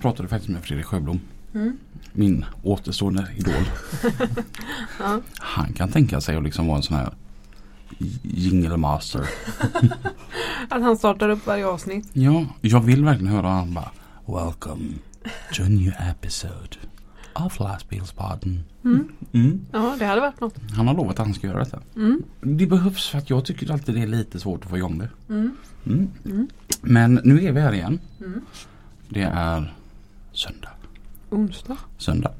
Pratade faktiskt med Fredrik Sjöblom. Mm. Min återstående idol. Ja. Han kan tänka sig att liksom vara en sån här jingle master. Att han startar upp varje avsnitt. Ja, jag vill verkligen höra han bara Welcome to a new episode of Lastbilspodden. Mm. Mm. Ja, det hade varit något. Han har lovat att han ska göra detta. Mm. Det behövs för att jag tycker alltid det är lite svårt att få igång det. Mm. Mm. Mm. Men nu är vi här igen. Mm. Det är söndag. Onsdag. Söndag.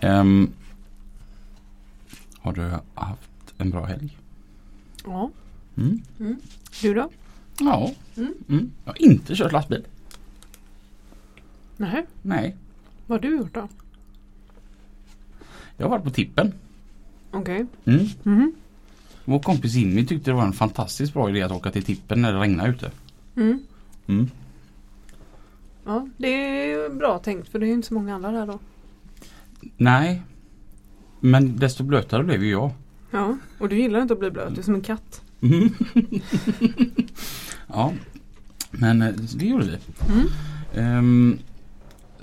Ehm, har du haft en bra helg? Ja. Mm. Du då? Ja. Mm. Mm. Jag har inte kört lastbil. Nej. Nej. Vad har du gjort då? Jag har varit på tippen. Okej. Mm. Mhm. Vår kompis Jimmy tyckte det var en fantastiskt bra idé att åka till tippen när det regnar ute. Mm. Ja, det är bra tänkt för det är ju inte så många andra där då. Nej. Men desto blötare blev ju jag. Ja, och du gillar inte att bli blöt. Du är som en katt. Mm. ja. Men eh, det gjorde vi. Mm. Ehm,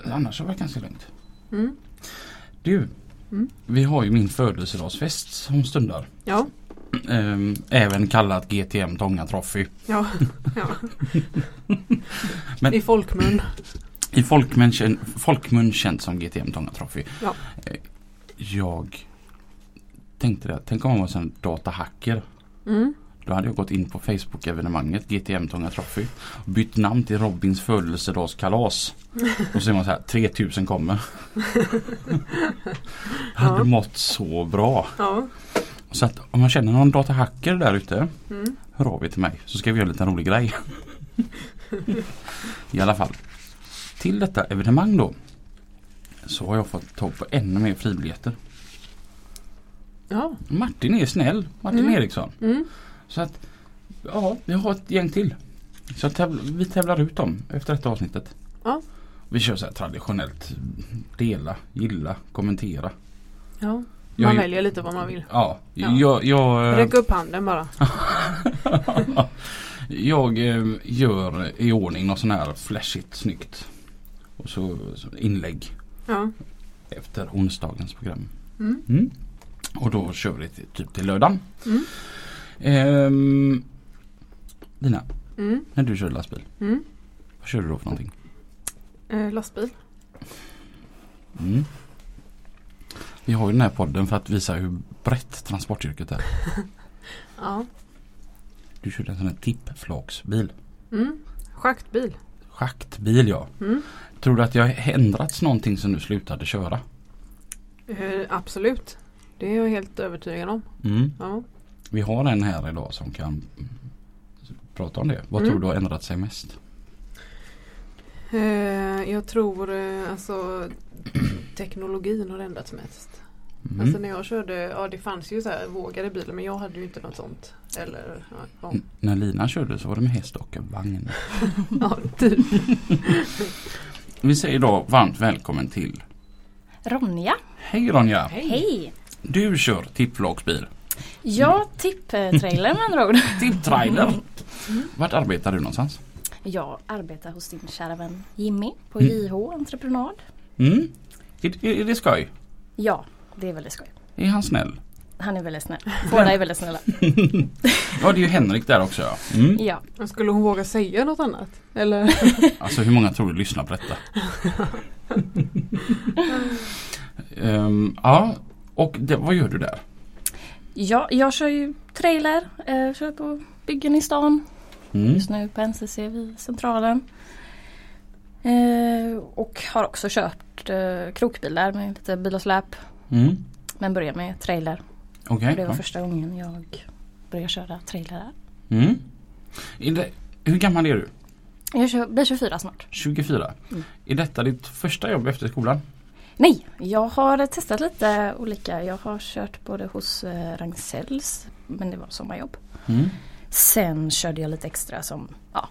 annars har det varit ganska lugnt. Mm. Du. Mm. Vi har ju min födelsedagsfest som stundar. Ja. Ehm, även kallat GTM Tånga Trophy. Ja. ja. Men- I folkmun. I folkmun, folkmun känt som GTM Tånga Trophy. Ja. Eh, Jag tänkte det. Tänk om man var en datahacker. Mm. Då hade jag gått in på Facebook-evenemanget GTM Tånga Trophy. Bytt namn till Robins födelsedagskalas. Och så är man så här 3000 kommer. hade Ja. mått så bra. Ja. Så att om man känner någon datahacker där ute. Mm. Hör av er till mig så ska vi göra en liten rolig grej. I alla fall. Till detta evenemang då. Så har jag fått tag på ännu mer fribiljetter. Ja. Martin är snäll. Martin Mm. Eriksson. Mm. Så att ja, vi har ett gäng till. Så tävl- vi tävlar ut dem efter detta avsnittet. Ja. Vi kör så här traditionellt. Dela, gilla, kommentera. Ja. Man väljer lite vad man vill. Ja, Ja. jag, jag, eh, Räck upp handen bara. jag eh, gör i ordning något sån här flashigt snyggt. Och så, så inlägg Ja. efter onsdagens program. Mm. Mm. Och då kör vi till, typ till lördagen. Mm. Ehm, Lina, Mm. när du kör lastbil, Mm. vad kör du då för någonting? Eh, lastbil. Vi har ju den här podden för att visa hur brett transportyrket är. Ja. Du kör en sån här tippflaksbil. Mm. Schaktbil. Schaktbil ja. Mm. Tror du att det har ändrats någonting sen du slutade köra? Eh, absolut. Det är jag helt övertygad om. Mm. Ja. Vi har en här idag som kan prata om det. Vad Mm. tror du har ändrat sig mest? Eh, jag tror eh, alltså teknologin har ändrats mest. Mm. Alltså när jag körde, ja det fanns ju så här vågade bilar men jag hade ju inte något sånt. Eller ja, ja. När Lina körde så var det med häst och vagn. ja typ. Vi säger då varmt välkommen till Ronja, Hej Ronja! hej! Du kör tippflaksbil. Jag tipptrailer med andra ord. Tipptrailer. Vart arbetar du någonstans? Jag arbetar hos din kära vän Jimmy på Mm. JH Entreprenad. Mm. Är, är det skoj? Ja, det är väldigt skoj. Är han snäll? Han är väldigt snäll. Båda är väldigt snälla. Ja det är ju Henrik där också ja. Mm. Ja, Skulle hon våga säga något annat? Eller? Alltså hur många tror du lyssnar på detta? Ehm, ja, och det, vad gör du där? ja jag kör ju trailer, eh, kör på byggen i stan. Mm. Just nu på NCC vid Centralen. Eh, och har också kört eh, krokbilar med lite bil och släp. Mm. Men började med trailer. Och det var ja. första gången jag började köra trailer där. Mm. Det, hur gammal är du? Jag blir 24 snart. 24. Mm. Är detta ditt första jobb efter skolan? Nej, jag har testat lite olika. Jag har kört både hos eh, Ragn-Sells, men det var sommarjobb. Mm. Sen körde jag lite extra som ja,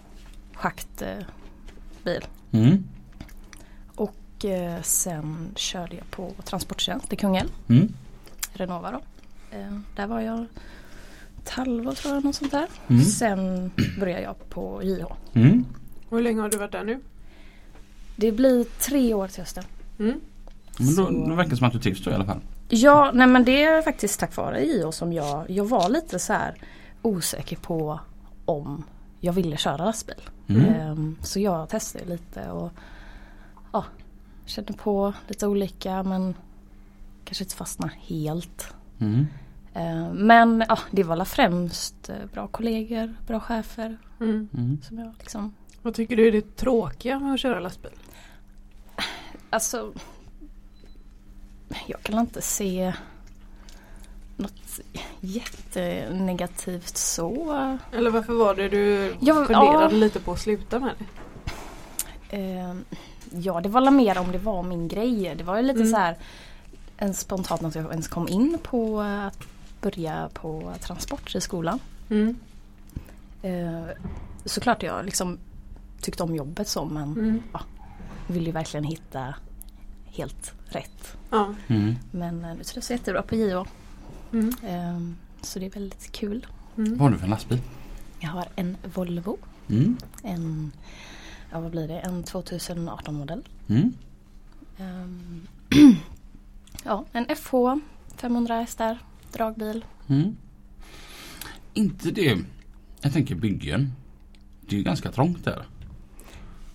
schaktbil. Mm. Och eh, sen körde jag på Transporttjänst i Kungälv, Mm. Renova då. Eh, där var jag ett halvår tror jag, något sånt där. Mm. Sen började jag på JH. Mm. Hur länge har du varit där nu? Det blir tre år till hösten. Mm. Men då, då verkar det som att du trivs då i alla fall. Ja, nej men det är faktiskt tack vare JO som jag, jag var lite så här osäker på om jag ville köra lastbil. Mm. Ehm, så jag testade lite och ja, kände på lite olika men kanske inte fastna helt. Mm. Ehm, men ja, det var alla främst eh, bra kollegor, bra chefer Mm. Mm. som jag liksom Vad tycker du är det tråkiga med att köra lastbil? Alltså Jag kan inte se något jättenegativt så. Eller varför var det du Jag- funderade ja. lite på att sluta med det? Ehm, ja det var väl mer om det var min grej. Det var ju lite Mm. så här en spontant att jag ens kom in på att börja på transport i skolan. Mm. Ehm, såklart jag liksom tyckte om jobbet så men Mm. ville ju verkligen hitta helt rätt. Ja. Mm. Mm. Men eh, nu trivs jag jättebra på JO. Mm. Ehm, så det är väldigt kul. Mm. Vad har du för en lastbil? Jag har en Volvo. Mm. En, ja vad blir det, en 2018 modell. Mm. Ehm, ja, en FH 500 hästar, dragbil. Mm. Inte det. Jag tänker byggen. Det är ju ganska trångt där.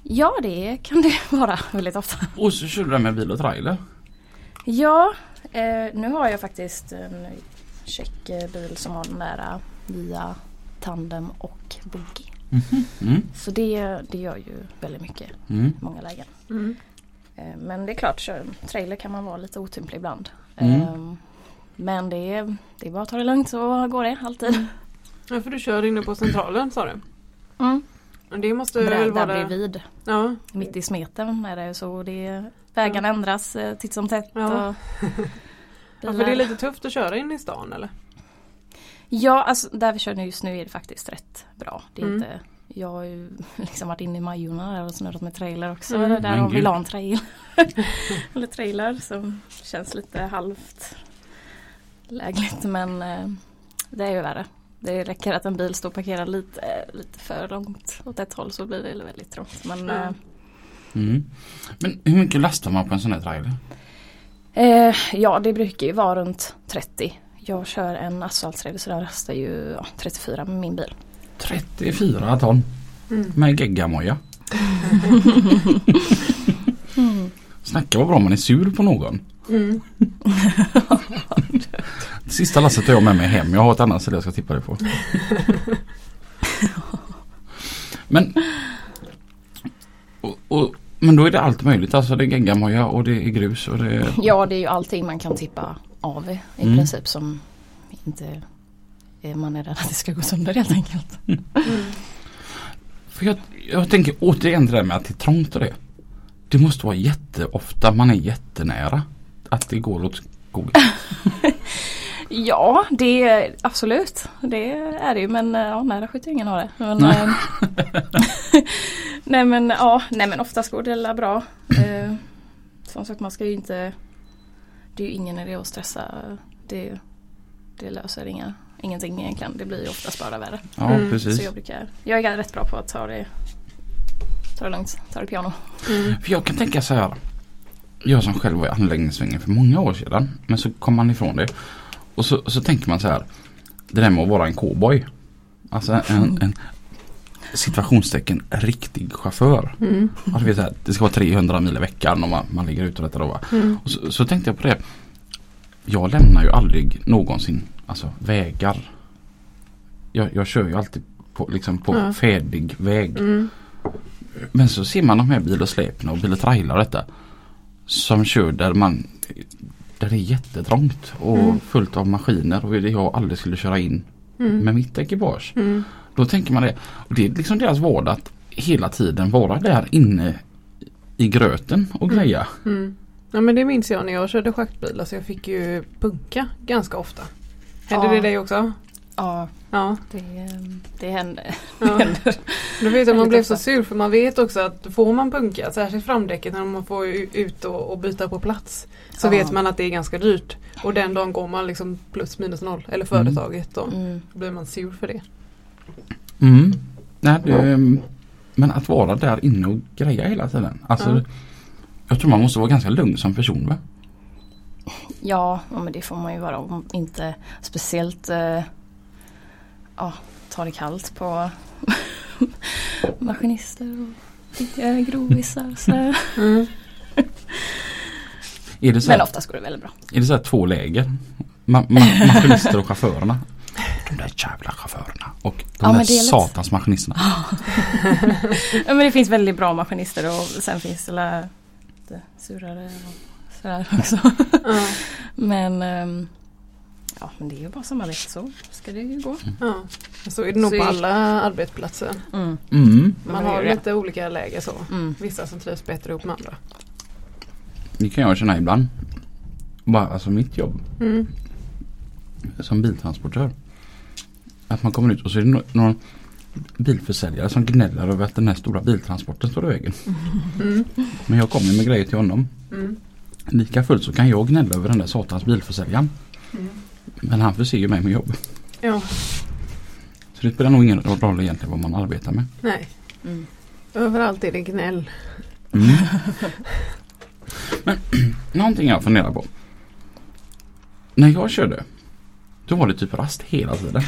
Ja det kan det vara väldigt ofta. Och så kör du där med bil och trailer. Ja, eh, nu har jag faktiskt en check bil som har den där eh, via tandem och buggy. Mm. Så det, det gör ju väldigt mycket Mm. i många lägen. Mm. Eh, Men det är klart, kör en trailer kan man vara lite otymplig ibland. Mm. Eh, Men det är, det är bara att ta det lugnt så går det alltid. Ja, för du kör inne på centralen sa du? Mm. Men Det måste Där, väl där vara... bredvid, Ja. mitt i smeten är det så det Vägarna ändras eh, titt som tätt. Ja. Och ja, för det är lite tufft att köra in i stan eller? Ja, alltså där vi kör nu just nu är det faktiskt rätt bra. Det är Mm. inte, jag har ju liksom varit inne i Majorna där och snurrat med trailer också. Mm. Där har vi gud. LAN trail. Eller trailer som känns lite halvt lägligt men eh, det är ju värre. Det räcker att en bil står parkerad lite, lite för långt åt ett håll så blir det väldigt trångt. Men Ja. Mm. Men hur mycket lastar man på en sån här trailer? Eh, ja det brukar ju vara runt 30. Jag kör en asfalttrailer så den rastar ju ja, 34 med min bil. 34 ton Mm. med geggamoja. Snacka vad bra man är sur på någon. Mm. Sista lasset tar jag med mig hem. Jag har ett annat ställe jag ska tippa det på. Men och, och, Men då är det allt möjligt. Alltså det är geggamoja och det är grus och det är... Ja det är ju allting man kan tippa av i Mm. princip som inte man är rädd att det ska gå sönder helt enkelt. För jag, jag tänker återigen det där med att det är trångt och det. Det måste vara jätteofta man är jättenära. Att det går åt skogen. Ja det är absolut det är det ju men eh, ja, nära skjuter ingen har det. Men, Nej. eh, nej men ja nej men oftast går det bra. Eh, som sagt man ska ju inte Det är ju ingen idé att stressa. Det, det löser inga, ingenting egentligen. Det blir ju oftast bara värre. Ja Mm, precis. Så jag brukar Jag är rätt bra på att ta det Ta det lugnt, ta det piano. Mm. För jag kan tänka så här. Jag som själv var i anläggningssvängen för många år sedan. Men så kom man ifrån det. Och så, så tänker man så här. Det där med att vara en cowboy. Alltså en, en situationstecken riktig chaufför. Mm. Du vet så här, det ska vara 300 mil i veckan om man, man ligger ute och detta då. Mm. Och så, så tänkte jag på det. Jag lämnar ju aldrig någonsin alltså, vägar. Jag, jag kör ju alltid på, liksom på Ja. färdig väg. Mm. Men så ser man de här bil och släpen och bil och trailar detta. Som kör där man där det är jättetrångt och Mm. fullt av maskiner och jag aldrig skulle köra in Mm. med mitt ekipage. Mm. Då tänker man det. Och det är liksom deras vardag att hela tiden vara där inne i gröten och Mm. greja. Mm. Ja men det minns jag när jag körde schaktbil. Alltså jag fick ju punka ganska ofta. Hände Ja. det dig också? Ja, Ja. det, ehm, det händer. ja. händer. Då vet jag man blev så sur för man vet också att får man punka, särskilt framdäcket när man får ut och, och byta på plats. Så Ja. vet man att det är ganska dyrt. Och den dagen går man liksom plus minus noll. Eller företaget då. Mm. Då blir man sur för det. Mm. Nej, det, men att vara där inne och greja hela tiden. Alltså, Ja. Jag tror man måste vara ganska lugn som person va? Ja, men det får man ju vara om inte speciellt eh, ja, ta det kallt på maskinister och grovisar. Så. Mm. Är det så, Men oftast går det väldigt bra. är det så här två läger? Ma ma maskinister och chaufförerna. De där jävla chaufförerna och de Ja, där lite- satans maskinisterna. Ja, men det finns väldigt bra maskinister och sen finns det lite surare och sådär också. Ja. Men ehm, ja, men det är ju bara samarbete så ska det ju gå. Ja. Så är det nog Så på är- alla arbetsplatser. Mm. Mm. Man har det. lite olika läger så. Mm. Vissa som trivs bättre ihop med andra. Det kan jag känna ibland. Bara, alltså mitt jobb Mm. som biltransportör. Att man kommer ut och så är det någon bilförsäljare som gnäller över att den här stora biltransporten står i vägen. Mm. Men jag kommer med grejer till honom. Mm. Lika fullt så kan jag gnälla över den där satans bilförsäljaren. Mm. Men han förser ju mig med jobb. Ja, Så det spelar nog ingen roll egentligen vad man arbetar med. nej. Mm. Överallt är det gnäll. Mm. Men någonting jag funderar på. När jag körde. Då var det typ rast hela tiden.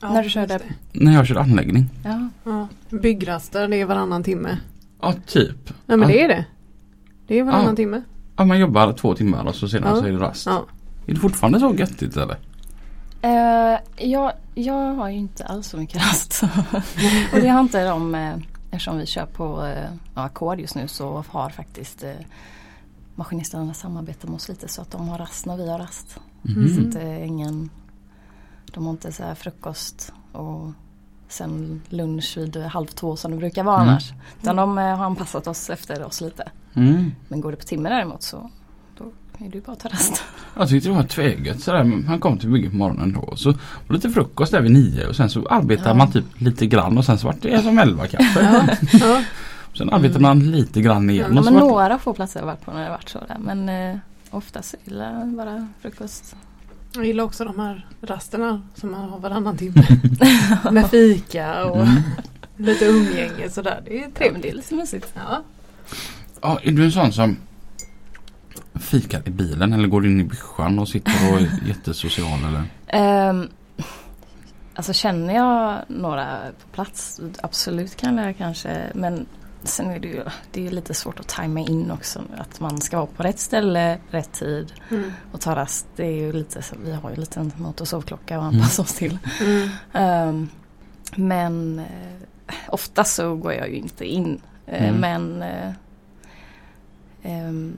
Ja, När du körde? När jag körde anläggning. Ja. Ja. Byggraster det är varannan timme. Ja typ. Nej men Ja. det är det. Det är varannan Ja. timme. Ja man jobbar två timmar och så sedan Ja. så är det rast. Ja. Är det fortfarande så göttigt eller? Eh, jag, jag har ju inte alls så mycket rast. och det har inte de, eh, eftersom vi kör på eh, ackord just nu så har faktiskt eh, maskinisterna samarbetat med oss lite så att de har rast när vi har rast. Mhm. Så att är ingen, de har inte så här frukost och sen lunch vid halv två som det brukar vara Mm. annars. Utan de eh, har anpassat oss efter oss lite. Mm. Men går det på timme däremot så är det ju bara att ta rast. Jag tyckte det var tväget sådär. Han kom till bygget på morgonen då. Och så var det lite frukost där vid nio och sen så arbetade Ja. man typ lite grann och sen så var det som elva kanske. Ja. ja. Sen arbetade man lite grann igen. Ja, Ja, men några få platser har jag varit på när det varit så där. Men eh, oftast är det bara frukost. Jag gillar också de här rasterna som man har varannan timme. Med fika och Mm. lite umgänge sådär. Det är Ja, trevligt. det är lite mysigt. Ja. Ja, är du en sån som fikar i bilen eller går in i byschan och sitter och är jättesocial eller? Ehm, alltså känner jag några på plats, absolut kan jag kanske. Men sen är det ju det är ju lite svårt att tajma in också. Att man ska vara på rätt ställe, rätt tid Mm. och ta rast. Det är ju lite så, vi har ju lite en motorsovklocka att anpassa oss till. Mm. Ehm, men eh, ofta så går jag ju inte in. Eh, Mm. Men eh, i,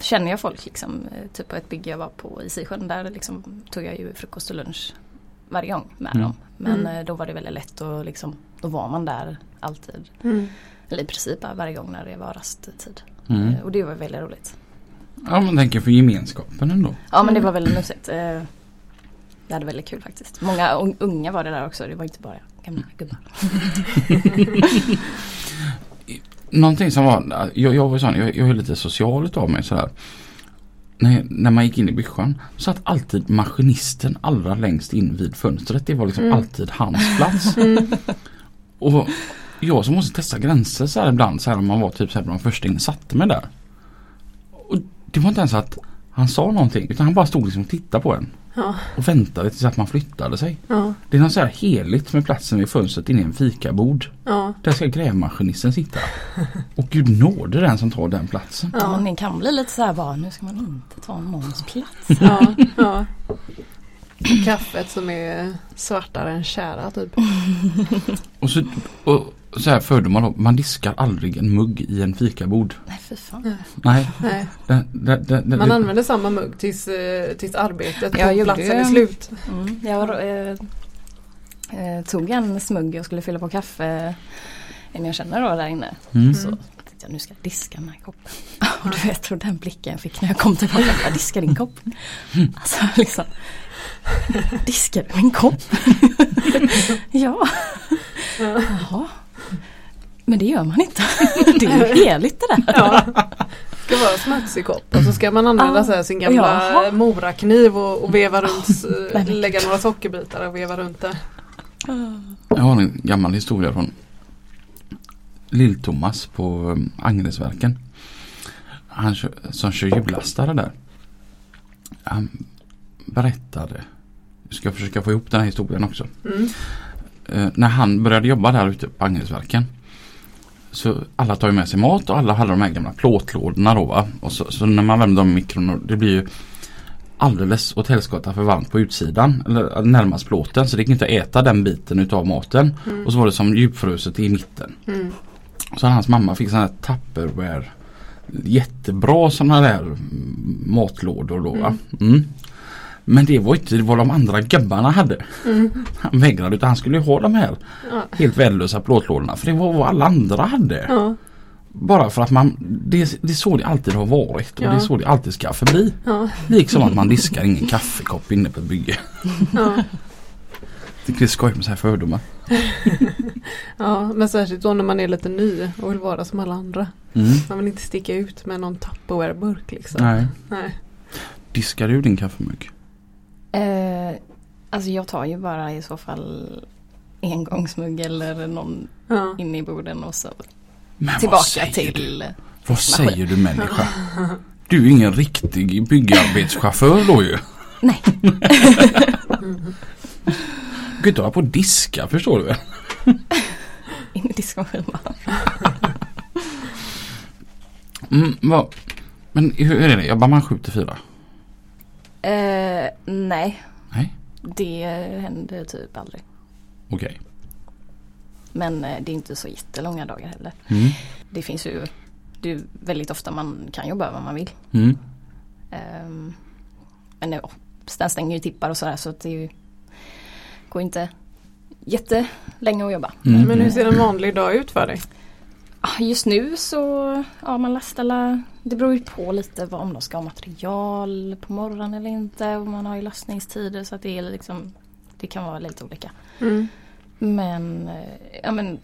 känner jag folk liksom, eh, typ på ett bygge jag var på i Sisjön där liksom, tog jag ju frukost och lunch varje gång med Mm. dem. Men Mm. eh, då var det väldigt lätt och liksom, då var man där alltid. Mm. Eller i princip varje gång när det var rasttid. Mm. Eh, Och det var väldigt roligt. Ja, man tänker för gemenskapen ändå. Ja men det var väldigt mysigt. Vi hade väldigt kul faktiskt. Många un- unga var det där också. Det var inte bara gamla gubbar. Någonting som var, jag, jag var sån, jag, jag är lite social utav mig sådär. När, när man gick in i byschan så satt alltid maskinisten allra längst in vid fönstret. Det var liksom Mm. alltid hans plats. Mm. Och jag som måste testa gränser så här ibland så här om man var typ så här bland första in satte mig där. Och det var inte ens att han sa någonting utan han bara stod liksom och tittade på en. Ja. Och väntade tills att man flyttade sig. Ja. Det är något så här heligt med platsen vid fönstret inne i en fikabord. Ja. Där ska grävmaskinisten sitta. Och gud nåde den som tar den platsen. Ja. Ja. men det kan bli lite så här bara, nu ska man inte ta någons plats. Ja. ja. Kaffet som är svartare än kära typ. Och så, och så här fördomar då. Man diskar aldrig en mugg i en fikabord. Nej fy fan. Nej. Nej. Det, det, det, det, Man det, använder samma mugg tills, eh, tills arbetet Jag på gjorde platsen ju- är slut. Mm. Jag eh, eh, tog en smugg och skulle fylla på kaffe en jag känner då där inne. mm. Så tänkte jag nu ska jag diska den här koppen. Och du vet och den blicken jag fick när jag kom tillbaka. Jag diskar din kopp. Alltså liksom. Diskar du min kopp? ja. Ja. Jaha. Men det gör man inte. Det är ju heligt det där. Ja. Ska vara smutsig kopp och så ska man använda Ah, sin gamla jaha. morakniv och, och veva runt, men- lägga några sockerbitar och veva runt det. Jag har en gammal historia från Lill-Thomas på um, Agnesverken. Han som kör hjullastare där. Han berättade, jag ska försöka få ihop den här historien också. Mm. Eh, när han började jobba där ute på Agnesverken. Så alla tar ju med sig mat och alla hade de här gamla plåtlådorna då va. Och så, så när man värmde dem i mikron det blir ju alldeles åt helskotta för varmt på utsidan. Eller närmast plåten så det gick inte att äta den biten utav maten. Mm. Och så var det som djupfruset i mitten. Mm. Så hans mamma fick sådana här Tupperware Jättebra sådana där mm, matlådor då va. Mm. Men det var inte vad de andra gubbarna hade. Mm. Han vägrade utan han skulle ha de här Ja. helt värdelösa plåtlådorna. För det var vad alla andra hade. Ja. Bara för att man, det, det är så det alltid har varit och Ja. det är så det alltid ska förbli. Ja. Liksom att man diskar ingen kaffekopp inne på ett bygge. Ja. Det är skoj med så här fördomar. ja, men särskilt då när man är lite ny och vill vara som alla andra. Mm. Man vill inte sticka ut med någon Tupperware-burk liksom. Nej. Nej. Diskar du din kaffemugg? Eh, alltså jag tar ju bara i så fall engångsmugg eller någon Ja. inne i borden och så Men vad tillbaka säger till Du? Vad säger du människa? Du är ingen riktig byggarbetschaufför då ju. Nej. Du kan inte hålla på och diska förstår du väl? in i diskmaskinen bara. Mm, vad? Men hur är det? Jobbar man 7 till 4? Eh, nej, Nej, det händer typ aldrig. okej. Men eh, det är inte så jättelånga dagar heller. Mm. Det finns ju det är väldigt ofta man kan jobba vad man vill. Mm. Um, men den stänger ju tippar och sådär så det ju, går inte jättelänge att jobba. Mm. Men hur ser en vanlig dag ut för dig? Just nu så, ja man lastar la- det beror ju på lite vad, om de ska ha material på morgonen eller inte. Och man har ju lastningstider så att det är liksom, det kan vara lite olika. Mm. Men, eh, ja men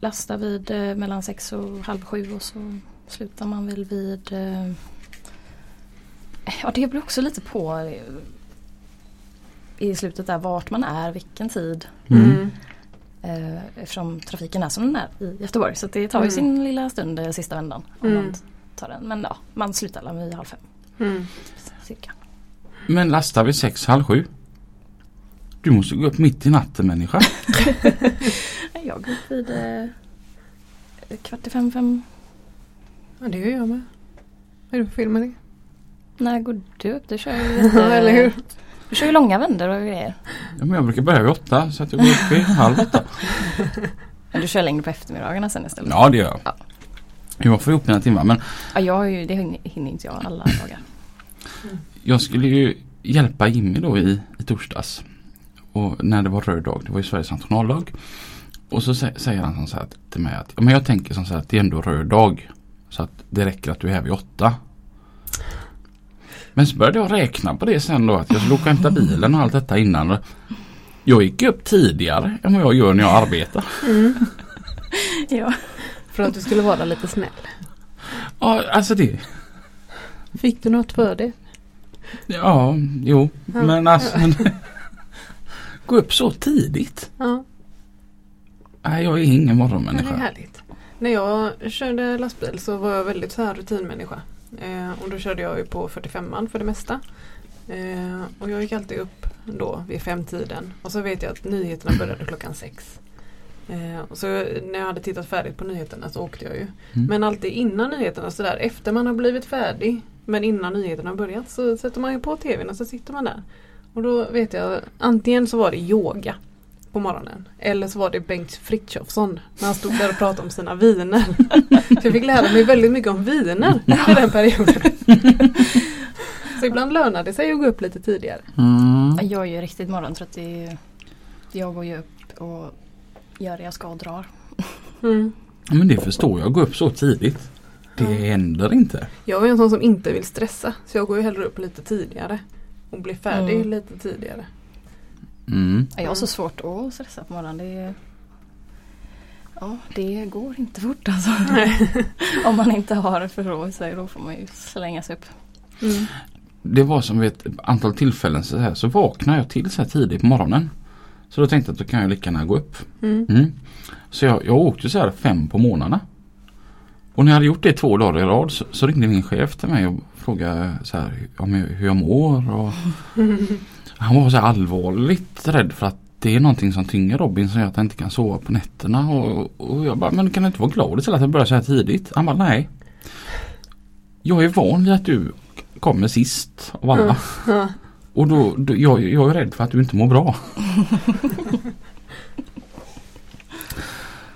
lasta vid eh, mellan sex och halv sju och så slutar man väl vid eh, Ja det beror också lite på i slutet där vart man är, vilken tid. Mm. Eh, eftersom trafiken är som den är i Göteborg. Så det tar ju Mm. sin lilla stund eh, sista vändan. Om Mm. man tar den. Men ja, man slutar alla vid halv fem Mm. cirka. Men lastar vi 6, halv 7? Du måste gå upp mitt i natten människa. Jag går upp vid eh, kvart i fem, fem. Ja det gör jag med. Vad är det för fel med det? När går du upp? Du kör ju jätte- eller hur? Du kör ju långa vändor och grejer. Ja, men jag brukar börja vid 8 så att jag går upp vid halv 8. Men du kör längre på eftermiddagarna sen istället? Ja det gör jag. Ja. Jag får ihop mina timmar men Ja, jag har ju, det hinner inte jag alla dagar. jag skulle ju hjälpa Jimmy då i, i torsdags. Och när det var röd dag, det var ju Sveriges nationaldag. Och så sä- säger han så här till mig att men jag tänker som så här att det är ändå röd dag. Så att det räcker att du är här vid åtta. Men så började jag räkna på det sen då att jag skulle åka och hämta bilen och allt detta innan. Jag gick upp tidigare än vad jag gör när jag arbetar. Mm. ja. För att du skulle vara lite snäll. Ja, alltså det. Fick du något för det? Ja, jo. Ja. Men alltså. Gå upp så tidigt. Ja, Nej, jag är ingen det är morgonmänniska. härligt. När jag körde lastbil så var jag väldigt så här rutinmänniska. Eh, och då körde jag ju på 45an för det mesta. Eh, och jag gick alltid upp då vid femtiden. Och så vet jag att nyheterna började klockan sex. Eh, och så när jag hade tittat färdigt på nyheterna så åkte jag ju. Mm. Men alltid innan nyheterna så där efter man har blivit färdig men innan nyheterna har börjat så sätter man ju på tvn och så sitter man där. Och då vet jag antingen så var det yoga på morgonen. Eller så var det Bengt Frithiofsson när han stod där och pratade om sina viner. Så jag fick lära mig väldigt mycket om viner i den perioden. Så ibland lönade det sig att gå upp lite tidigare. Mm. Jag är ju riktigt morgontrött. Jag går ju upp och gör det jag ska och drar. Mm. Ja, Men det förstår jag, gå upp så tidigt. Det Ja. händer inte. Jag är en sån som inte vill stressa så jag går ju hellre upp lite tidigare. Och blir färdig Mm. lite tidigare. Mm. Jag har så svårt att stressa på morgonen. Det, är- ja, det går inte fort alltså. Om man inte har i sig då får man ju slänga sig upp. Mm. Det var som vid ett antal tillfällen så, här, så vaknade jag till så här tidigt på morgonen. Så då tänkte jag att då kan jag lika gärna gå upp. Mm. Mm. Så jag, jag åkte så här fem på morgnarna. Och när jag hade gjort det två dagar i rad så, så ringde min chef till mig och frågade så här, om hur jag mår. Och han var så allvarligt rädd för att det är någonting som tynger Robin som gör att han inte kan sova på nätterna. Och, och jag bara, men kan du inte vara glad istället att jag börjar så här tidigt? Han bara, nej. Jag är van vid att du kommer sist av alla. Mm. Och då, då jag, jag är rädd för att du inte mår bra.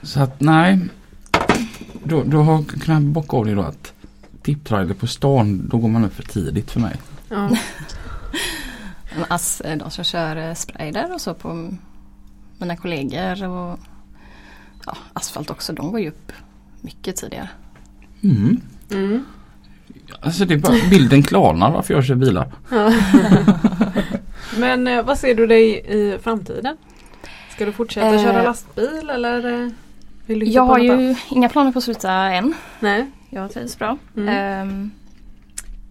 Så att nej. Då, då har jag kunnat bocka av det då att tipptrailer på stan, då går man upp för tidigt för mig. Ja. Ass, de som kör eh, spray där och så på mina kollegor och ja, asfalt också. De går ju upp mycket tidigare. Mm. Mm. Alltså det är bara, bilden klarnar varför jag kör bilar. Men eh, vad ser du dig i framtiden? Ska du fortsätta Eh, köra lastbil eller eh, vill du Jag på har något annat? ju inga planer på att sluta än. Nej. Jag trivs bra. Mm. Ehm,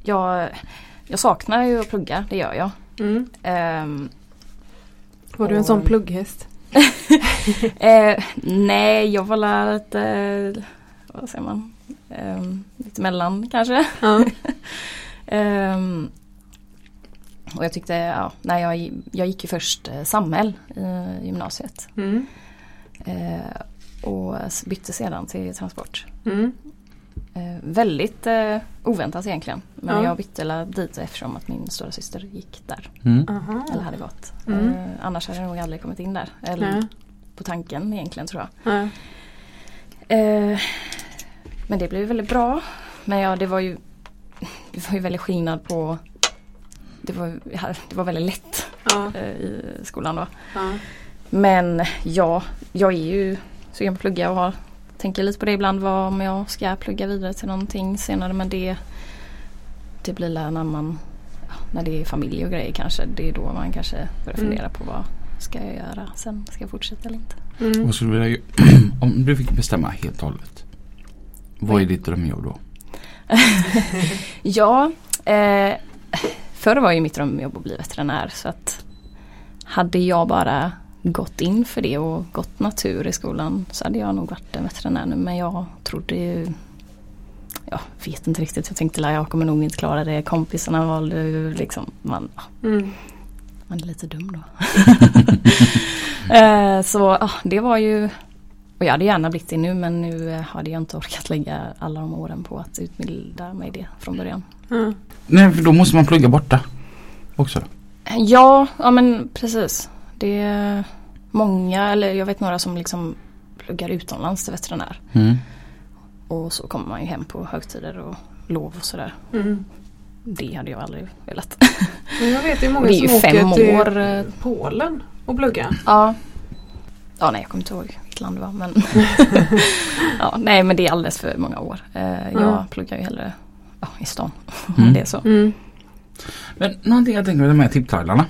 jag, jag saknar ju att plugga, det gör jag. Mm. Ehm, Var du en sån plugghäst? eh, nej, jag var lite, vad säger man, Ehm, lite mellan kanske. Ehm, och jag tyckte, ja, nej, jag, jag gick ju först eh, samhäll i gymnasiet. Mm. Eh, och bytte sedan till transport. Mm. Eh, väldigt eh, oväntat egentligen. Men Ja. jag bytte dit eftersom att min stora syster gick där. Mm. Eller hade gått. Mm. Eh, annars hade jag nog aldrig kommit in där. Eller Nej. på tanken egentligen tror jag. Eh, men det blev väldigt bra. Men ja, det var ju Det var ju väldigt skillnad på Det var, det var väldigt lätt Ja. eh, i skolan då. Ja. Men ja, jag är ju sugen på att plugga och har, tänker lite på det ibland vad om jag ska plugga vidare till någonting senare men det Det blir när man När det är familj och grejer kanske. Det är då man kanske börjar Mm. fundera på vad ska jag göra sen? Ska jag fortsätta eller inte? Mm. Vad skulle du vilja Om du fick bestämma helt och hållet. Vad är ditt drömjobb då? Ja, eh, förr var ju mitt drömjobb att bli veterinär så att hade jag bara gått in för det och gått natur i skolan så hade jag nog varit en veterinär nu men jag trodde ju Jag vet inte riktigt, jag tänkte att jag kommer nog inte klara det. Kompisarna valde ju liksom, man, Mm. man är lite dum då. eh, så ja, det var ju och jag hade gärna blivit det nu men nu eh, hade jag inte orkat lägga alla de åren på att utbilda mig det från början. Ja. Nej, för då måste man plugga borta. Också. Ja, ja men precis. Det är många, eller jag vet några som liksom pluggar utomlands till veterinär. Mm. Och så kommer man ju hem på högtider och lov och sådär. Mm. Det hade jag aldrig velat. Men jag vet ju många Det är ju som fem åker till år, eh. Polen och plugga. Ja. Ja nej jag kommer inte ihåg vilket land det var men ja, Nej men det är alldeles för många år. Eh, jag Ja. pluggar ju hellre ja, i stan. Mm. Det är så. Mm. Men någonting jag tänker med de här tipptrailarna.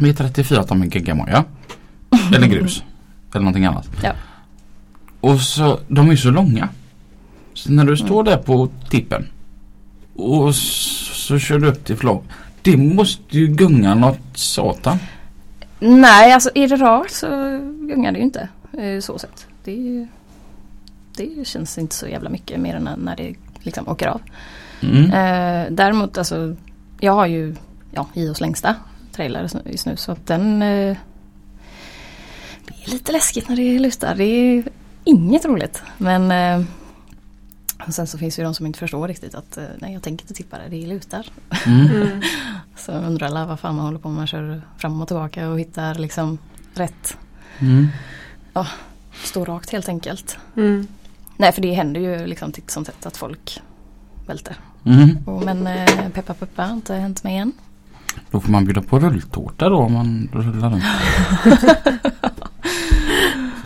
Vi är 34 ton med geggamoja. Eller grus. Eller någonting annat. Ja. Och så, de är så långa. Så när du står där på tippen. Och så, så kör du upp till flagg. Det måste ju gunga något satan. Nej alltså är det rakt så gungar det ju inte. eh, Så sett. Det, ju- det känns inte så jävla mycket mer än när- det liksom åker av. Mm. Eh, däremot alltså jag har ju ja, IOs längsta trailer just nu så att den eh, Det är lite läskigt när det lutar. Det är inget roligt. Men eh, och sen så finns det ju de som inte förstår riktigt att eh, nej jag tänker inte tippa det, det lutar. Mm. Mm. Så undrar alla vad fan man håller på med. Man kör fram och tillbaka och hittar liksom rätt Mm. stå rakt helt enkelt. Mm. Nej för det händer ju liksom titt som tätt att folk välter. Mm. Och, men eh, peppa peppa inte hänt mig än. Då får man bjuda på rulltårta då om man rullar runt.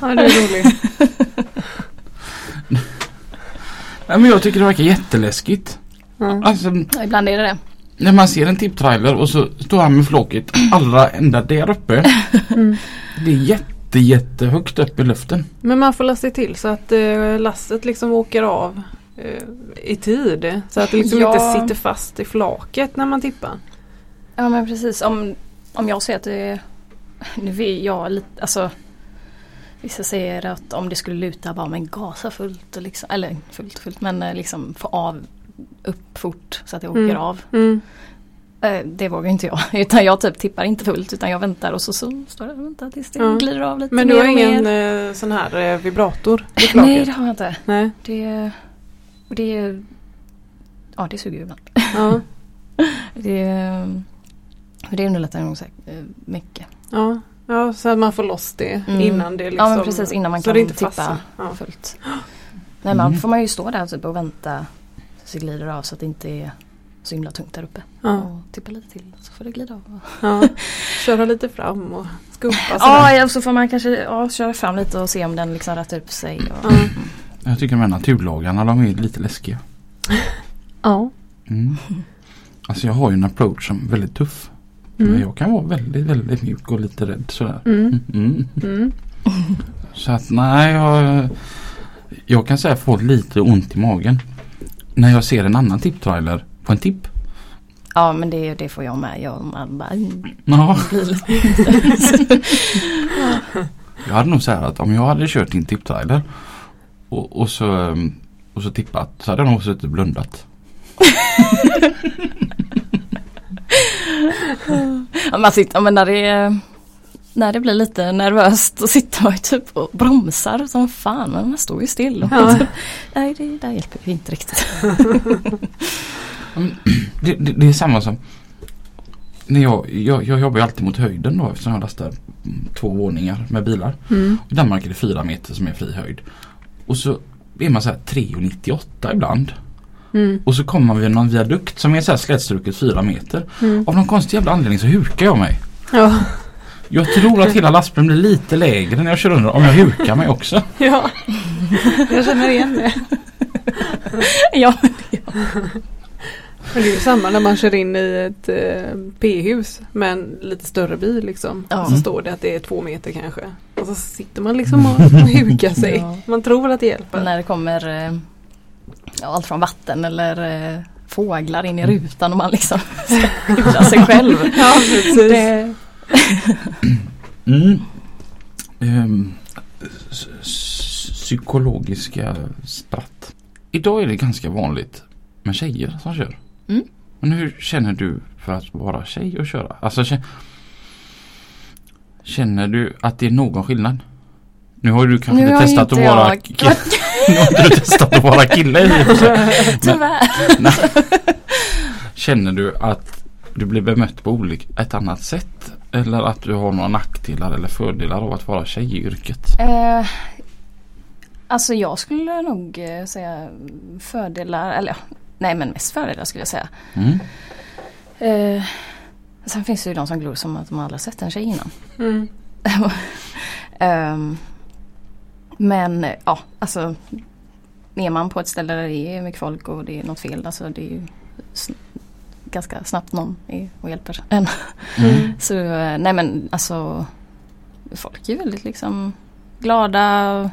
Ja det är roligt. Nej, men jag tycker det verkar jätteläskigt. Ja. Alltså Ja, ibland är det det. när man ser en tipptrailer och så står han med flåket allra ända där uppe. Mm. Det är jätte jättehögt upp i luften. Men man får lasta till så att eh, lasset liksom åker av eh, i tid. Så att det liksom Ja. inte sitter fast i flaket när man tippar. Ja men precis. Om, om jag ser att det är... Nu är jag lite, alltså Vissa säger att om det skulle luta bara men gasa fullt och liksom, eller fullt fullt men eh, liksom få av upp fort så att det åker Mm. av. Mm. Eh, Det vågar inte jag. Utan jag typ tippar inte fullt utan jag väntar och så, så står det och väntar tills det Ja. glider av lite Men du har ingen mer. eh, sån här vibrator Nej det har jag inte. Nej. Det, det, ja det suger ju ibland. Ja. Det, det underlättar nog eh, mycket. Ja. ja, så att man får loss det Mm. innan det liksom. Ja men precis innan man så kan det inte tippa. Ja. fullt. Nej man Mm. får man ju stå där typ och vänta så det glider av så att det inte är så himla tungt där uppe. Ja. Och tippa lite till så får det glida av. Ja. Köra lite fram och skumpa Ja, sådär. ja så får man kanske ja, köra fram lite och se om den liksom rättar upp sig. Och, Ja. Jag tycker de här naturlagarna de är lite läskiga. Ja. Mm. Alltså jag har ju en approach som är väldigt tuff. Men Mm. jag kan vara väldigt väldigt mjuk och lite rädd sådär. Mm. Mm. Mm. Så att nej jag, jag kan säga få lite ont i magen. När jag ser en annan tipptrailer på en tipp. ja men det, det får jag med. Jag, man bara, mm, Ja, jag hade nog sagt att om jag hade kört in tipptrailer och, och, så, och så tippat så hade jag nog suttit och blundat. ja, man sitter, men när det är när det blir lite nervöst då sitter man ju typ och bromsar som fan men man står ju still. Och Ja. Nej det där hjälper ju inte riktigt. Det, det, det är samma som när jag, jag, jag jobbar ju alltid mot höjden då eftersom jag lastar två våningar med bilar. Mm. I Danmark är det fyra meter som är fri höjd. Och så är man så här 3,98 ibland. Mm. Och så kommer man vid någon viadukt som är så här slätstruket fyra meter. Mm. Av någon konstig jävla anledning så hukar jag mig. Ja. Jag tror att hela lastbilen blir lite lägre när jag kör under om jag hukar mig också. ja. Jag känner igen det. ja. Men det är ju samma när man kör in i ett eh, P-hus med en lite större bil liksom. Ja. Så står det att det är två meter kanske. Och så sitter man liksom och, och hukar sig. Ja. Man tror att det hjälper. när det kommer eh, ja, allt från vatten eller eh, fåglar in i rutan och man liksom ska skydda sig själv. Ja precis. Det, Mm. S- psykologiska spratt. Idag är det ganska vanligt med tjejer som kör. Mm. Men hur känner du för att vara tjej och köra? Alltså, kä- känner du att det är någon skillnad? Nu har du kanske Nu inte testat att vara jag-. Nu har du testat att vara kille i och tyvärr. Känner du att du blir bemött på olika, ett annat sätt? Eller att du har några nackdelar eller fördelar av att vara tjej i yrket? Eh, alltså jag skulle nog eh, säga fördelar, eller nej men mest fördelar skulle jag säga. Mm. Eh, sen finns det ju de som glor som att de aldrig sett en tjej innan. Mm. Ehm, men ja, alltså är man på ett ställe där det är mycket folk och det är något fel, alltså det är ju sn- ganska snabbt någon är och hjälper en. Mm. Så nej men alltså folk är väldigt liksom glada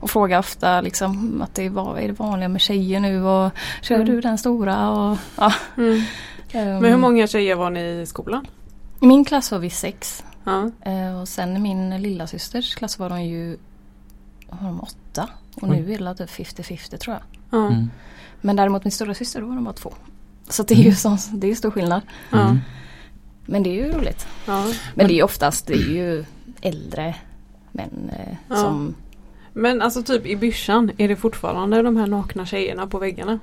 och frågar ofta liksom att det är, vad är det vanliga med tjejer nu och kör Mm. du den stora och ja. Mm. ehm, Men hur många tjejer var ni i skolan? I min klass var vi sex Ja. eh, och sen i min lilla systers klass var de ju var de åtta och Oj. nu är det typ 50-50 tror jag. Ja. Mm. Men däremot min stora syster då var de bara två. Så det är ju sån, det är stor skillnad. Mm. Men det är ju roligt. Ja. Men det är ju oftast det är ju äldre män eh, Ja. som Men alltså typ i byrsan, är det fortfarande de här nakna tjejerna på väggarna?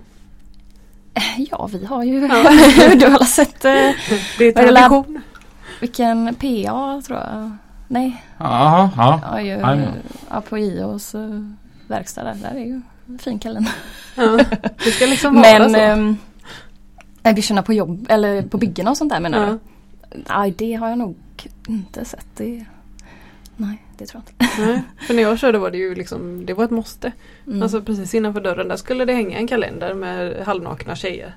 Ja vi har ju, Ja. du har alla sett eh, Det är tradition. vilken PA tror jag. Nej. Ja, ja. Ja, ju, Jajamän. ja, på IOs verkstad där, där är ju en fin kalender. Ja, det ska liksom vara Men så. um, byxorna på jobb eller på byggena och sånt där menar ja. du? Nej det har jag nog inte sett. Det, nej det tror jag inte. Nej, för när jag körde var det ju liksom, det var ett måste. Mm. Alltså precis innanför dörren där skulle det hänga en kalender med halvnakna tjejer.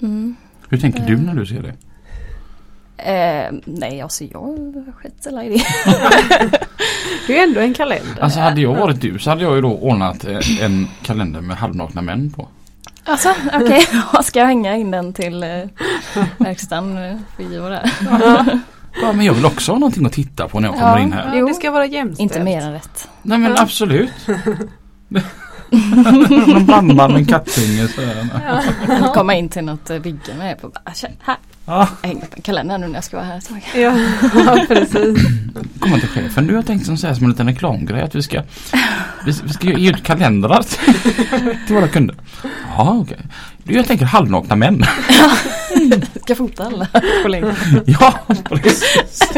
mm. Hur tänker du när du ser det? Eh, nej alltså jag skiter i det. Det är ändå en kalender. Alltså hade jag varit du så hade jag ju då ordnat eh, en kalender med halvnakna män på. Alltså okej, okay. ska jag hänga in den till eh, verkstaden eh, på IO där? Ja. Ja men jag vill också ha någonting att titta på när jag Ja. kommer in här. Ja, det ska vara jämställt. Inte mer än rätt. Nej men Ja. absolut. Någon brandman med en kattunge så här. Ja. Komma in till något eh, bygge med på bara, "Tja, här, Ja, jag hänger upp en kalender nu när jag ska vara här ett tag. Ja, ja, precis. komma till chefen. Du har tänkt som, så här, som en liten reklamgrej att vi ska, vi, vi ska ge ut kalendrar till, våra kunder. Ja okej. Du jag tänker halvnakna män. Ska fota alla kollegor. ja precis.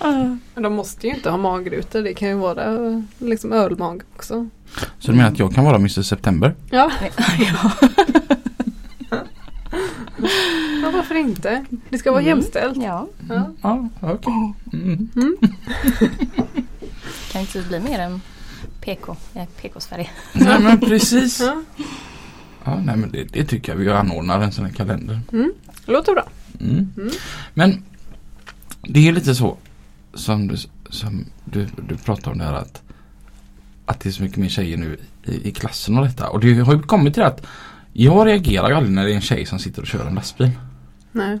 Men de måste ju inte ha magrutor. Det kan ju vara liksom ölmag också. Så du menar att jag kan vara Mr September? Ja, ja. ja varför inte? Det ska vara Mm. jämställt. ja, Ja. Ja okej. Mm. kan inte bli mer än PK. PK-Sverige. Nej men precis. Ja. Ja, nej men det, det tycker jag vi anordnar en sån här kalender. Mm. Låter bra. Mm. Mm. Men det är lite så som du, som du, du pratar om det här att, att det är så mycket mer tjejer nu i, i klassen och detta. Och det har ju kommit till att jag reagerar ju aldrig när det är en tjej som sitter och kör en lastbil. Nej.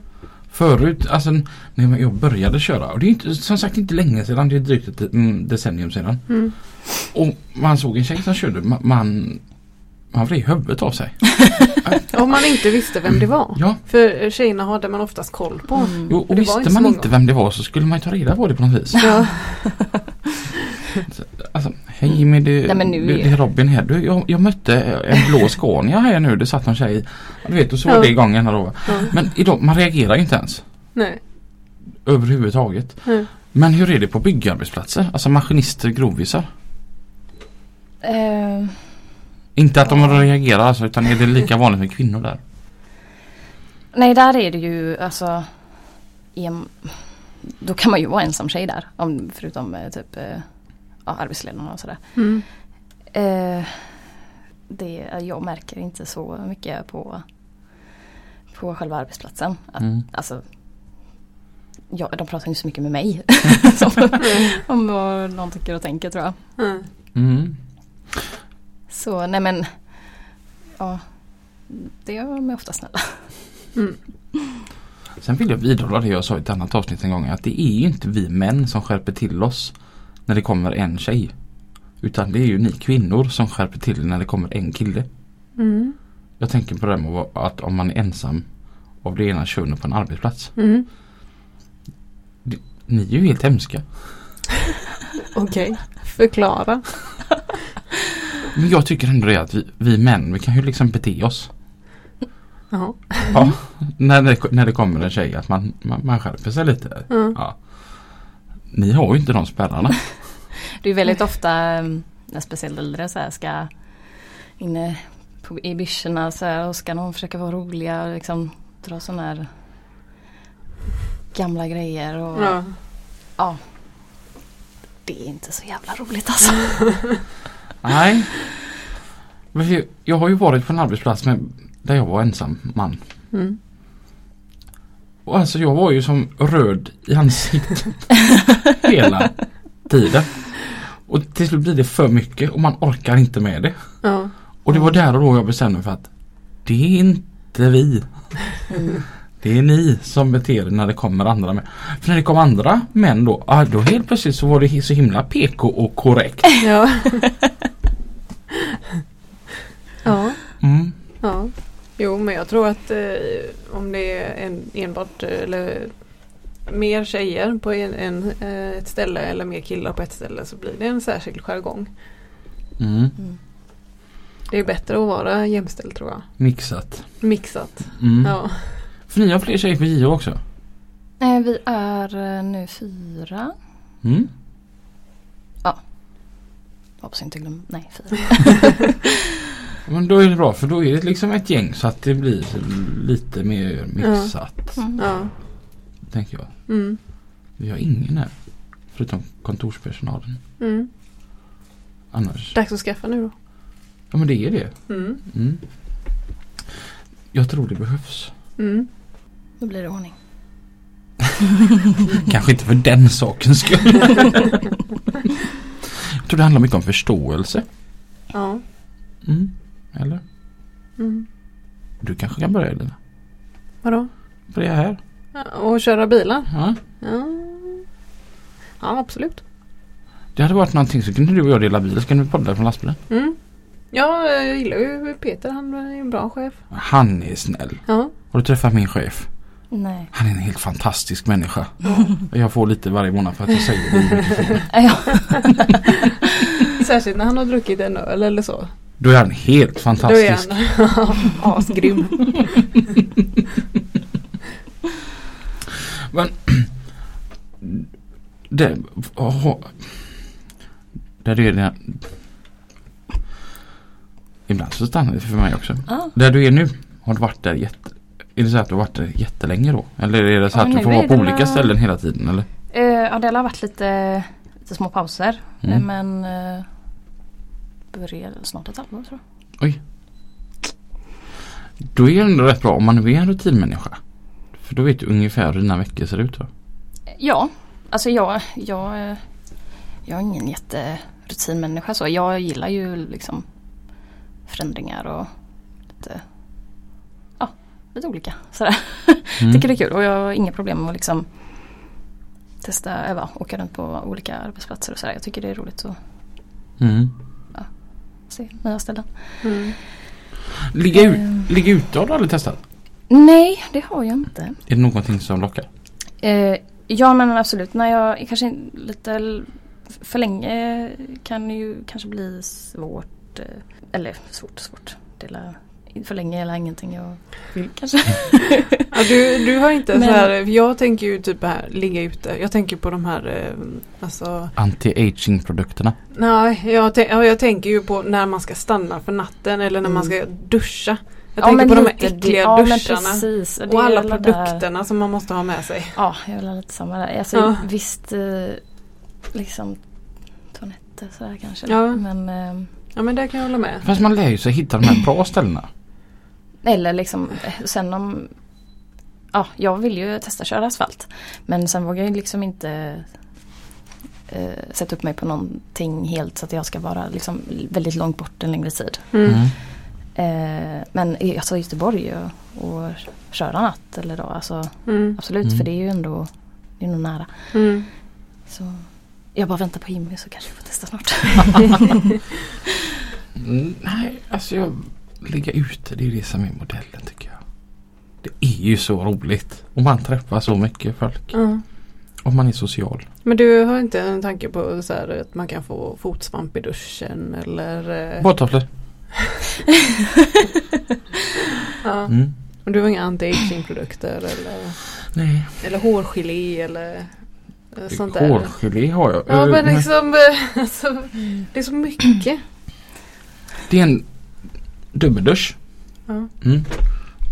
Förut, alltså när jag började köra och det är inte, som sagt inte länge sedan, det är drygt ett mm, decennium sedan. Mm. Och man såg en tjej som körde, ma- man, man vred huvudet av sig. Om man inte visste vem det var. Ja, För tjejerna hade man oftast koll på. Mm. jo, och visste inte man många. inte vem det var så skulle man ju ta reda på det på något vis. Ja. Alltså, hej med det, Nej, men nu det, är- det är Robin här. Du, jag, jag mötte en blå Scania här nu. Det satt någon tjej. Du vet, och så var Ja. det igång då. Ja. Men idag, man reagerar ju inte ens. Nej. Överhuvudtaget. Nej. Men hur är det på byggarbetsplatser? Alltså maskinister, grovisar? Eh, Inte att de reagerar alltså, utan är det lika vanligt med kvinnor där? nej, där är det ju alltså Då kan man ju vara ensam tjej där. Om, förutom eh, typ eh, ja, arbetsledarna och sådär. Mm. Eh, det, jag märker inte så mycket på, på själva arbetsplatsen. Att, Mm. Alltså, ja, de pratar inte så mycket med mig. Om vad någon tycker och tänker tror jag. Mm. Så nej men Ja Det gör de ofta snälla. Mm. Sen vill jag vidhålla det jag sa i ett annat avsnitt en gång. Att det är ju inte vi män som skärper till oss när det kommer en tjej. Utan det är ju ni kvinnor som skärper till när det kommer en kille. Mm. Jag tänker på det här med att- att om man är ensam av det ena könet på en arbetsplats. Mm. Ni är ju helt hemska. Okej, förklara. Men jag tycker ändå det att vi, vi män, vi kan ju liksom bete oss. Jaha. Ja, när, det, när det kommer en tjej att man, man, man skärper sig lite. Mm. Ja. Ni har ju inte de spärrarna. Det är väldigt ofta mm, när speciellt äldre så här ska inne på, i byxorna så här, och ska någon försöka vara roliga och liksom dra sådana här gamla grejer och Ja. ja. Det är inte så jävla roligt alltså. Nej. Jag har ju varit på en arbetsplats med, där jag var ensam man. Mm. Och alltså jag var ju som röd i ansiktet hela tiden. Och till slut blir det för mycket och man orkar inte med det. Ja. Och det var där och då jag bestämde mig för att det är inte vi. Mm. Det är ni som beter er när det kommer andra män. För när det kom andra män då, ah, då helt plötsligt så var det så himla PK och korrekt. Ja. ja. Mm. Ja. Jo men jag tror att eh, om det är en, enbart eh, eller mer tjejer på en, en, eh, ett ställe eller mer killar på ett ställe så blir det en särskild jargong. Mm. Mm. Det är bättre att vara jämställd tror jag. Mixat. Mixat. Mm. Ja. För ni har fler tjejer på JO också? Vi är eh, nu fyra. Mm. Hoppas jag inte glömmer. Nej, fyra. Men då är det bra för då är det liksom ett gäng så att det blir lite mer mixat. Mm. Ja. Tänker jag. Mm. Vi har ingen här. Förutom kontorspersonalen. Mm. Annars. Dags att skaffa nu då. Ja men det är det. Mm. Mm. Jag tror det behövs. Mm. Då blir det ordning. Kanske inte för den sakens skull. jag tror det handlar mycket om förståelse. Ja. Mm. Eller? Mm. Du kanske kan börja Elina? Vadå? Börja här. Och köra bilar? Ja. Ja. Ja, absolut. Det hade varit någonting så kunde du och jag dela bil så kunde vi podda från lastbilen. Mm. Ja, jag gillar ju Peter. Han är en bra chef. Han är snäll. Ja. Har du träffat min chef? Nej. Han är en helt fantastisk människa. Jag får lite varje månad för att jag säger det. Särskilt när han har druckit en öl eller så. Då är han helt Då är fantastisk. han asgrym. Men det, oh, där är det, Ibland så stannar det för mig också. Ah. Där du är nu, har du varit där jätte, är det så att du har varit där jättelänge då? Eller är det så Ja, att du får vara på olika väl- ställen hela tiden eller? Eh, ja, det har varit lite, lite små pauser. Mm. Men eh, börjar snart ett halvår tror jag. Då är det ändå rätt bra om man är en rutinmänniska. För då vet du ungefär hur dina veckor ser ut va? Ja, alltså jag, jag, jag är ingen jätterutinmänniska så. Jag gillar ju liksom förändringar och lite, ja, lite olika. Sådär. Mm. Tycker det är kul och jag har inga problem med att liksom testa, öva, åka runt på olika arbetsplatser och sådär. Jag tycker det är roligt att Mm. Se nya ställen. Mm. Ligga, ut, Ehm. ligga ute har du aldrig testat? Nej, det har jag inte. Är det någonting som lockar? Eh, ja men absolut, när jag kanske lite för länge kan det ju kanske bli svårt. Eh, eller svårt svårt. Det är la- för länge eller ingenting jag vill kanske. Ja, du, du har inte Men- så här, jag tänker ju typ här, ligga ute. Jag tänker på de här, eh, alltså, Anti-aging produkterna. nej, jag, ja, jag tänker ju på när man ska stanna för natten eller när man ska Mm. duscha. Jag Ja, tänker på de här äckliga ja, duscharna. precis. Och är alla alla där- produkterna som man måste ha med sig. Ja, jag vill ha lite samma där. Alltså Ja. visst eh, liksom toaletter sådär kanske. Ja. Men eh, Ja men det kan jag hålla med. Fast man lär ju sig hitta de här bra ställena. Eller liksom sen om Ja, jag vill ju testa köra asfalt. Men sen vågar jag liksom inte eh, sätta upp mig på någonting helt så att jag ska vara liksom väldigt långt bort en längre tid. Mm. Mm. Eh, men i alltså Göteborg och, och köra natt eller dag, alltså Mm. absolut Mm. för det är ju ändå, det är nog nära. Mm. Så jag bara väntar på Jimmy så kanske jag får testa snart. Mm, nej, alltså jag ligga ute det är det som är modellen tycker jag. Det är ju så roligt. Och man träffar så mycket folk. Ja. Och man är social. Men du har inte en tanke på så här, att man kan få fotsvamp i duschen eller? eh, Badtofflor. Ja. Mm. Och du har inga anti-aging produkter eller, Nej, eller hårgelé eller eh, sånt där? hårgelé har jag. Ja Eh, men nej. liksom, eh, alltså, det är så mycket. Det är en dubbeldusch. Ja. Mm.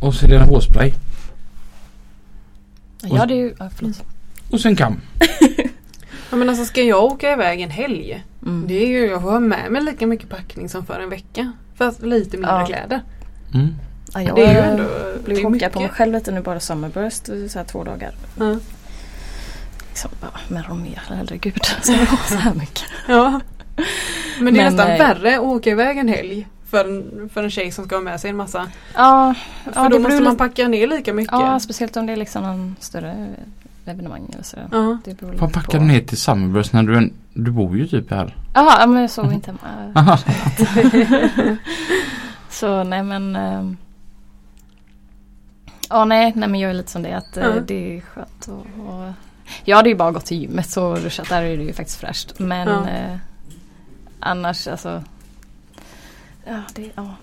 Och så är det en hårspray. ja det är ju, ja, förlåt. Och sen kam. ja men alltså ska jag åka iväg en helg? Mm. Det är ju, jag har med mig lika mycket packning som för en vecka. Fast lite mindre Ja. kläder. Ja, Mm. Det jag är ju ändå det är chockad mycket. på mig själv lite nu bara Summerburst, så här två dagar. Ja. Liksom, ja, men Romea, herregud. Så jag har så här mycket. ja. Men det är Men, nästan eh, värre att åka iväg en helg för en, för en tjej som ska ha med sig en massa. Ja, För ja då måste man packa ner lika mycket. ja, speciellt om det är liksom en större evenemang eller så. Ja. Det beror Vad packar du ner till Summerburst när du, du bor ju typ här. Jaha, ja, men jag sov inte hemma. Så nej men ehm, Ja nej, nej men jag är lite som det att Ja. det är skönt att och, Jag hade ju bara gått till gymmet och duschat, där är det ju faktiskt fräscht. Men Ja. eh, annars alltså Ja, det, ja.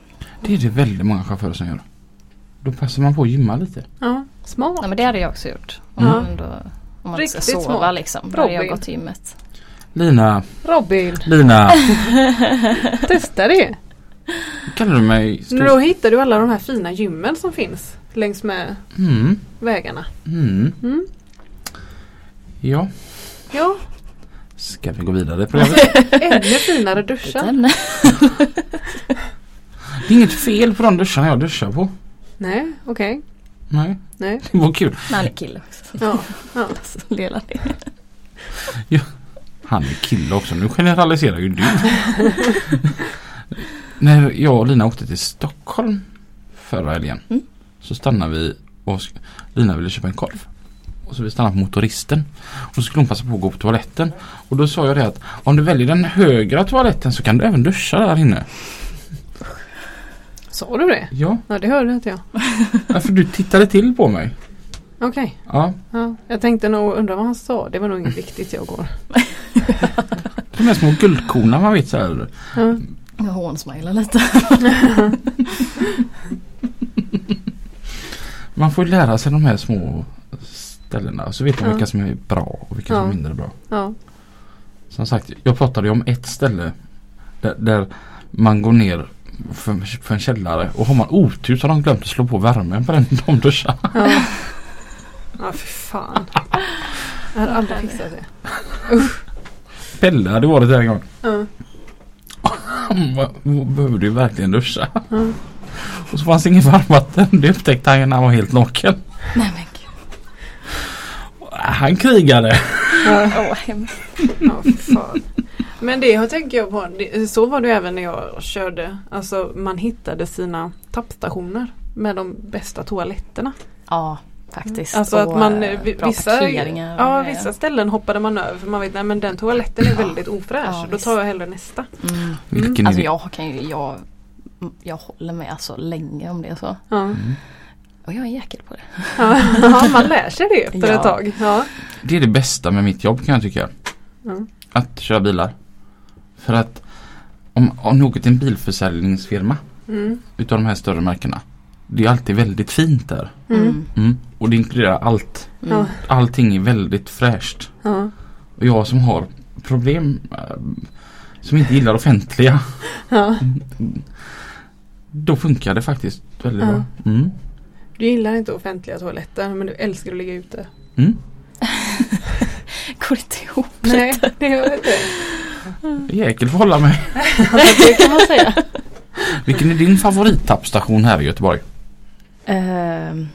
Det är det väldigt många chaufförer som gör. Då passar man på att gymma lite. Ja. Smart. Ja, men det hade jag också gjort. Om, Ja. man, ändå, om man inte ska Riktigt sova smart. liksom. Då hade jag gått till gymmet. Lina, Robin, Lina. testa det. kallar du mig Nu då hittar du alla de här fina gymmen som finns längs med Mm, vägarna. mm. Mm. Ja, Ja, ska vi gå vidare i programmet? ännu finare duschar. Det är inget fel på de duscharna jag duschar på. Nej, okej. Nej, Nej. det var kul. Han är kille också. Ja, ja. Så delar det. Han är kille också. Nu generaliserar ju du. När jag och Lina åkte till Stockholm förra helgen. Mm. Så stannade vi och Lina ville köpa en korv. Och så vi stannade på motoristen. Och så skulle hon passa på att gå på toaletten. Och då sa jag det att om du väljer den högra toaletten så kan du även duscha där inne. Sa du det? Ja, Ja, det hörde inte jag. för du tittade till på mig. Okej. Ja, Ja. Jag tänkte nog, undra vad han sa. Det var nog inget viktigt jag går. de här små guldkorna man vet så här. Ja. Jag hånsmilar lite. Man får ju lära sig de här små ställena. Så vet man Ja. vilka som är bra och vilka som Ja. är mindre bra. Ja. Som sagt, jag pratade ju om ett ställe där, där man går ner för, för en källare och har man otur så har de glömt att slå på värmen på den de duschar. Ja. Ja, för fan. Jag hade aldrig fixat det. Pelle hade varit där en gång. Ja. "Vad- vad Behöver du verkligen duscha? Ja. Och så fanns det inget varmvatten. Det upptäckte han när han var helt naken. Nej men. Han krigade. Ja. Åh hemskt. Ja, fan. Men det tänker jag på, så var det även när jag körde. Alltså man hittade sina tappstationer med de bästa toaletterna. Ja faktiskt. Alltså att man, eh, vissa, ja, vissa ställen hoppade man över för man vet nej men den toaletten är väldigt ofräsch. Ja, Då tar jag hellre nästa. Mm. Vilken Alltså jag kan ju, jag, jag håller med alltså länge om det så. Ja. Mm. Och jag är jäkel på det. Ja, man lär sig det efter Ja. ett tag. Ja. Det är det bästa med mitt jobb kan jag tycka. Ja. Att köra bilar. För att om, om åker till en bilförsäljningsfirma Mm. utav de här större märkena. Det är alltid väldigt fint där. Mm. Mm. Och det inkluderar allt. Mm. Allting är väldigt fräscht. Och jag som har problem eh, som inte gillar offentliga. Ja. Då funkar det faktiskt väldigt Ja. bra. Mm. Du gillar inte offentliga toaletter men du älskar att ligga ute. Mm. Går inte ihop. Nej, det gör inte. Jäkel får hålla mig. Det kan man säga. Vilken är din favorittappstation här i Göteborg? Uh,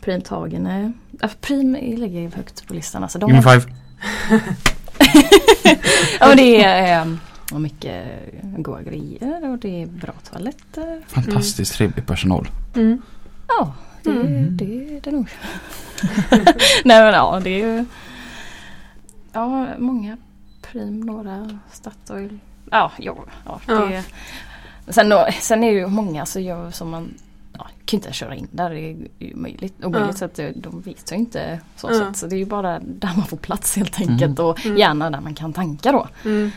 Primtagen är... Ja, Prim ligger ju högt på listan. Alltså, de Give me five. ja, men det är eh, mycket goda grejer och det är bra toaletter. Fantastiskt trevlig personal. Mm. Ja, det, Mm. det är det nog. Nej men ja, det är ju... Ja, många Prim, några Statoil. Ja, ja, ja, Ja. det, sen, då- sen är det ju många så jag, som man ja, kan inte köra in där. Det är ju möjligt, omöjligt. Ja. Så att det, de vet ju inte så Ja. sätt. Så det är ju bara där man får plats helt enkelt. Och Mm. gärna där man kan tanka då. Mm.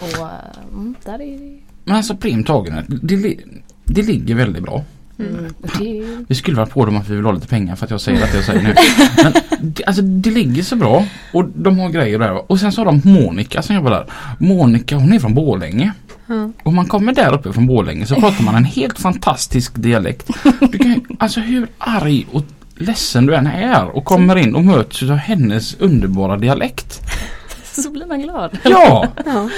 Och eh, mm, där är det... Men alltså primtagen, det, det ligger väldigt bra. Mm. det Vi skulle vara på dem att vi vill ha lite pengar för att jag säger att jag säger nu. Men det, alltså det ligger så bra och de har grejer där. Och sen så har de Monica som jobbar där. Monica hon är från Borlänge. Ja. Om man kommer där uppe från Borlänge så pratar man en helt fantastisk dialekt. Du kan, alltså hur arg och ledsen du än är och kommer in och möts av hennes underbara dialekt. så blir man glad. Ja! Ja.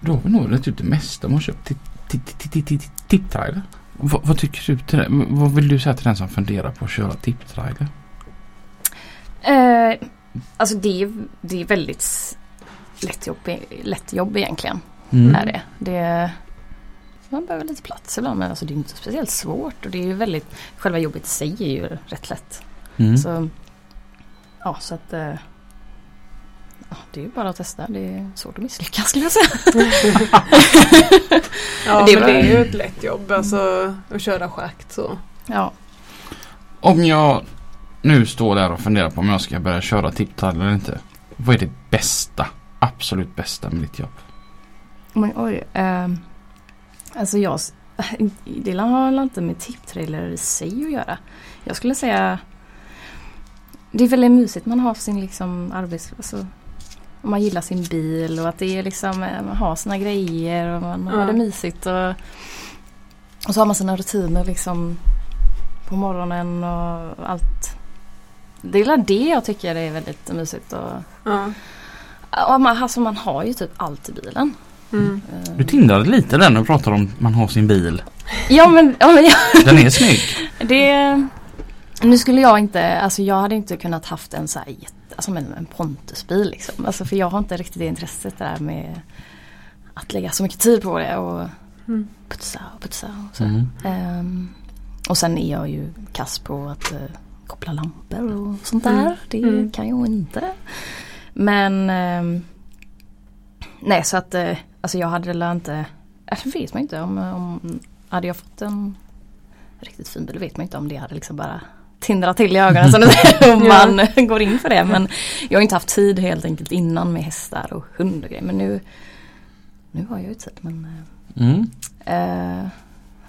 Då har vi nog rätt ut det mesta man köpt till tipptrailer. Vad, vad tycker du till det? Vad vill du säga till den som funderar på att köra tipptrailer? Eh, alltså det är, det är väldigt lätt jobb, lätt jobb egentligen. Mm. Är det. det. Man behöver lite plats ibland men alltså det är inte speciellt svårt. Och det är ju väldigt, själva jobbet i sig är ju rätt lätt. Mm. Så, ja så att eh, det är ju bara att testa. Det är svårt att misslyckas skulle jag säga. Ja Det men det är ju ett lätt jobb alltså att köra schakt så. Ja. Om jag nu står där och funderar på om jag ska börja köra tipptrailer eller inte. Vad är det bästa, absolut bästa med ditt jobb? Men oj. ehm, alltså jag, det har inte med tipptrailer i sig att göra. Jag skulle säga det är väldigt mysigt man har sin liksom arbets... Alltså, man gillar sin bil och att det är liksom, eh, man har sina grejer och man Ja. har det mysigt. Och, och så har man sina rutiner liksom på morgonen och allt. Det är det jag tycker är väldigt mysigt. Och, Ja. och man, alltså man har ju typ allt i bilen. Mm. Eh, Du tindrade lite där när du pratade om man har sin bil. Ja men, ja, men ja, Den är snygg. det... Nu skulle jag inte, alltså jag hade inte kunnat haft en så här alltså en, en Pontusbil liksom. Alltså för jag har inte riktigt det intresset där med att lägga så mycket tid på det och Mm. putsa och putsa och så. Mm. Ehm, och sen är jag ju kass på att eh, koppla lampor och sånt där. Mm. Det Mm. kan jag inte. Men ehm, nej så att eh, alltså jag hade väl inte, alltså vet man inte om, om hade jag fått en riktigt fin bil vet man inte om det hade liksom bara tindrat till i ögonen som du säger, om Ja. man går in för det. Men jag har inte haft tid helt enkelt innan med hästar och hund och grejer. Men nu, nu har jag ju tid. Men, eh, Mm. Eh,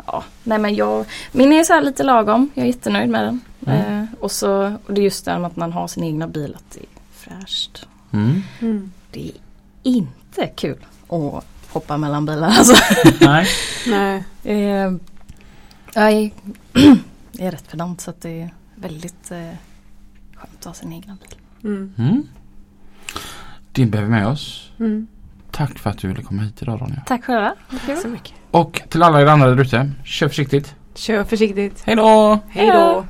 ja, nej men jag, min är så här lite lagom. Jag är jättenöjd med den. Mm. Eh, och, så, och det är just det här med att man har sin egna bil, att det är fräscht. Mm. Mm. Det är inte kul att hoppa mellan bilar. Alltså, Nej. Nej. eh, jag är, jag är rätt pedant så att det är väldigt eh, skönt att ha sin egna bil. Mm. Mm. Det behöver vi med oss. Mm. Tack för att du ville komma hit idag Ronja. Tack själva. Tack så mycket. Och till alla er andra där ute, kör försiktigt. Kör försiktigt. Hej då! Hej då.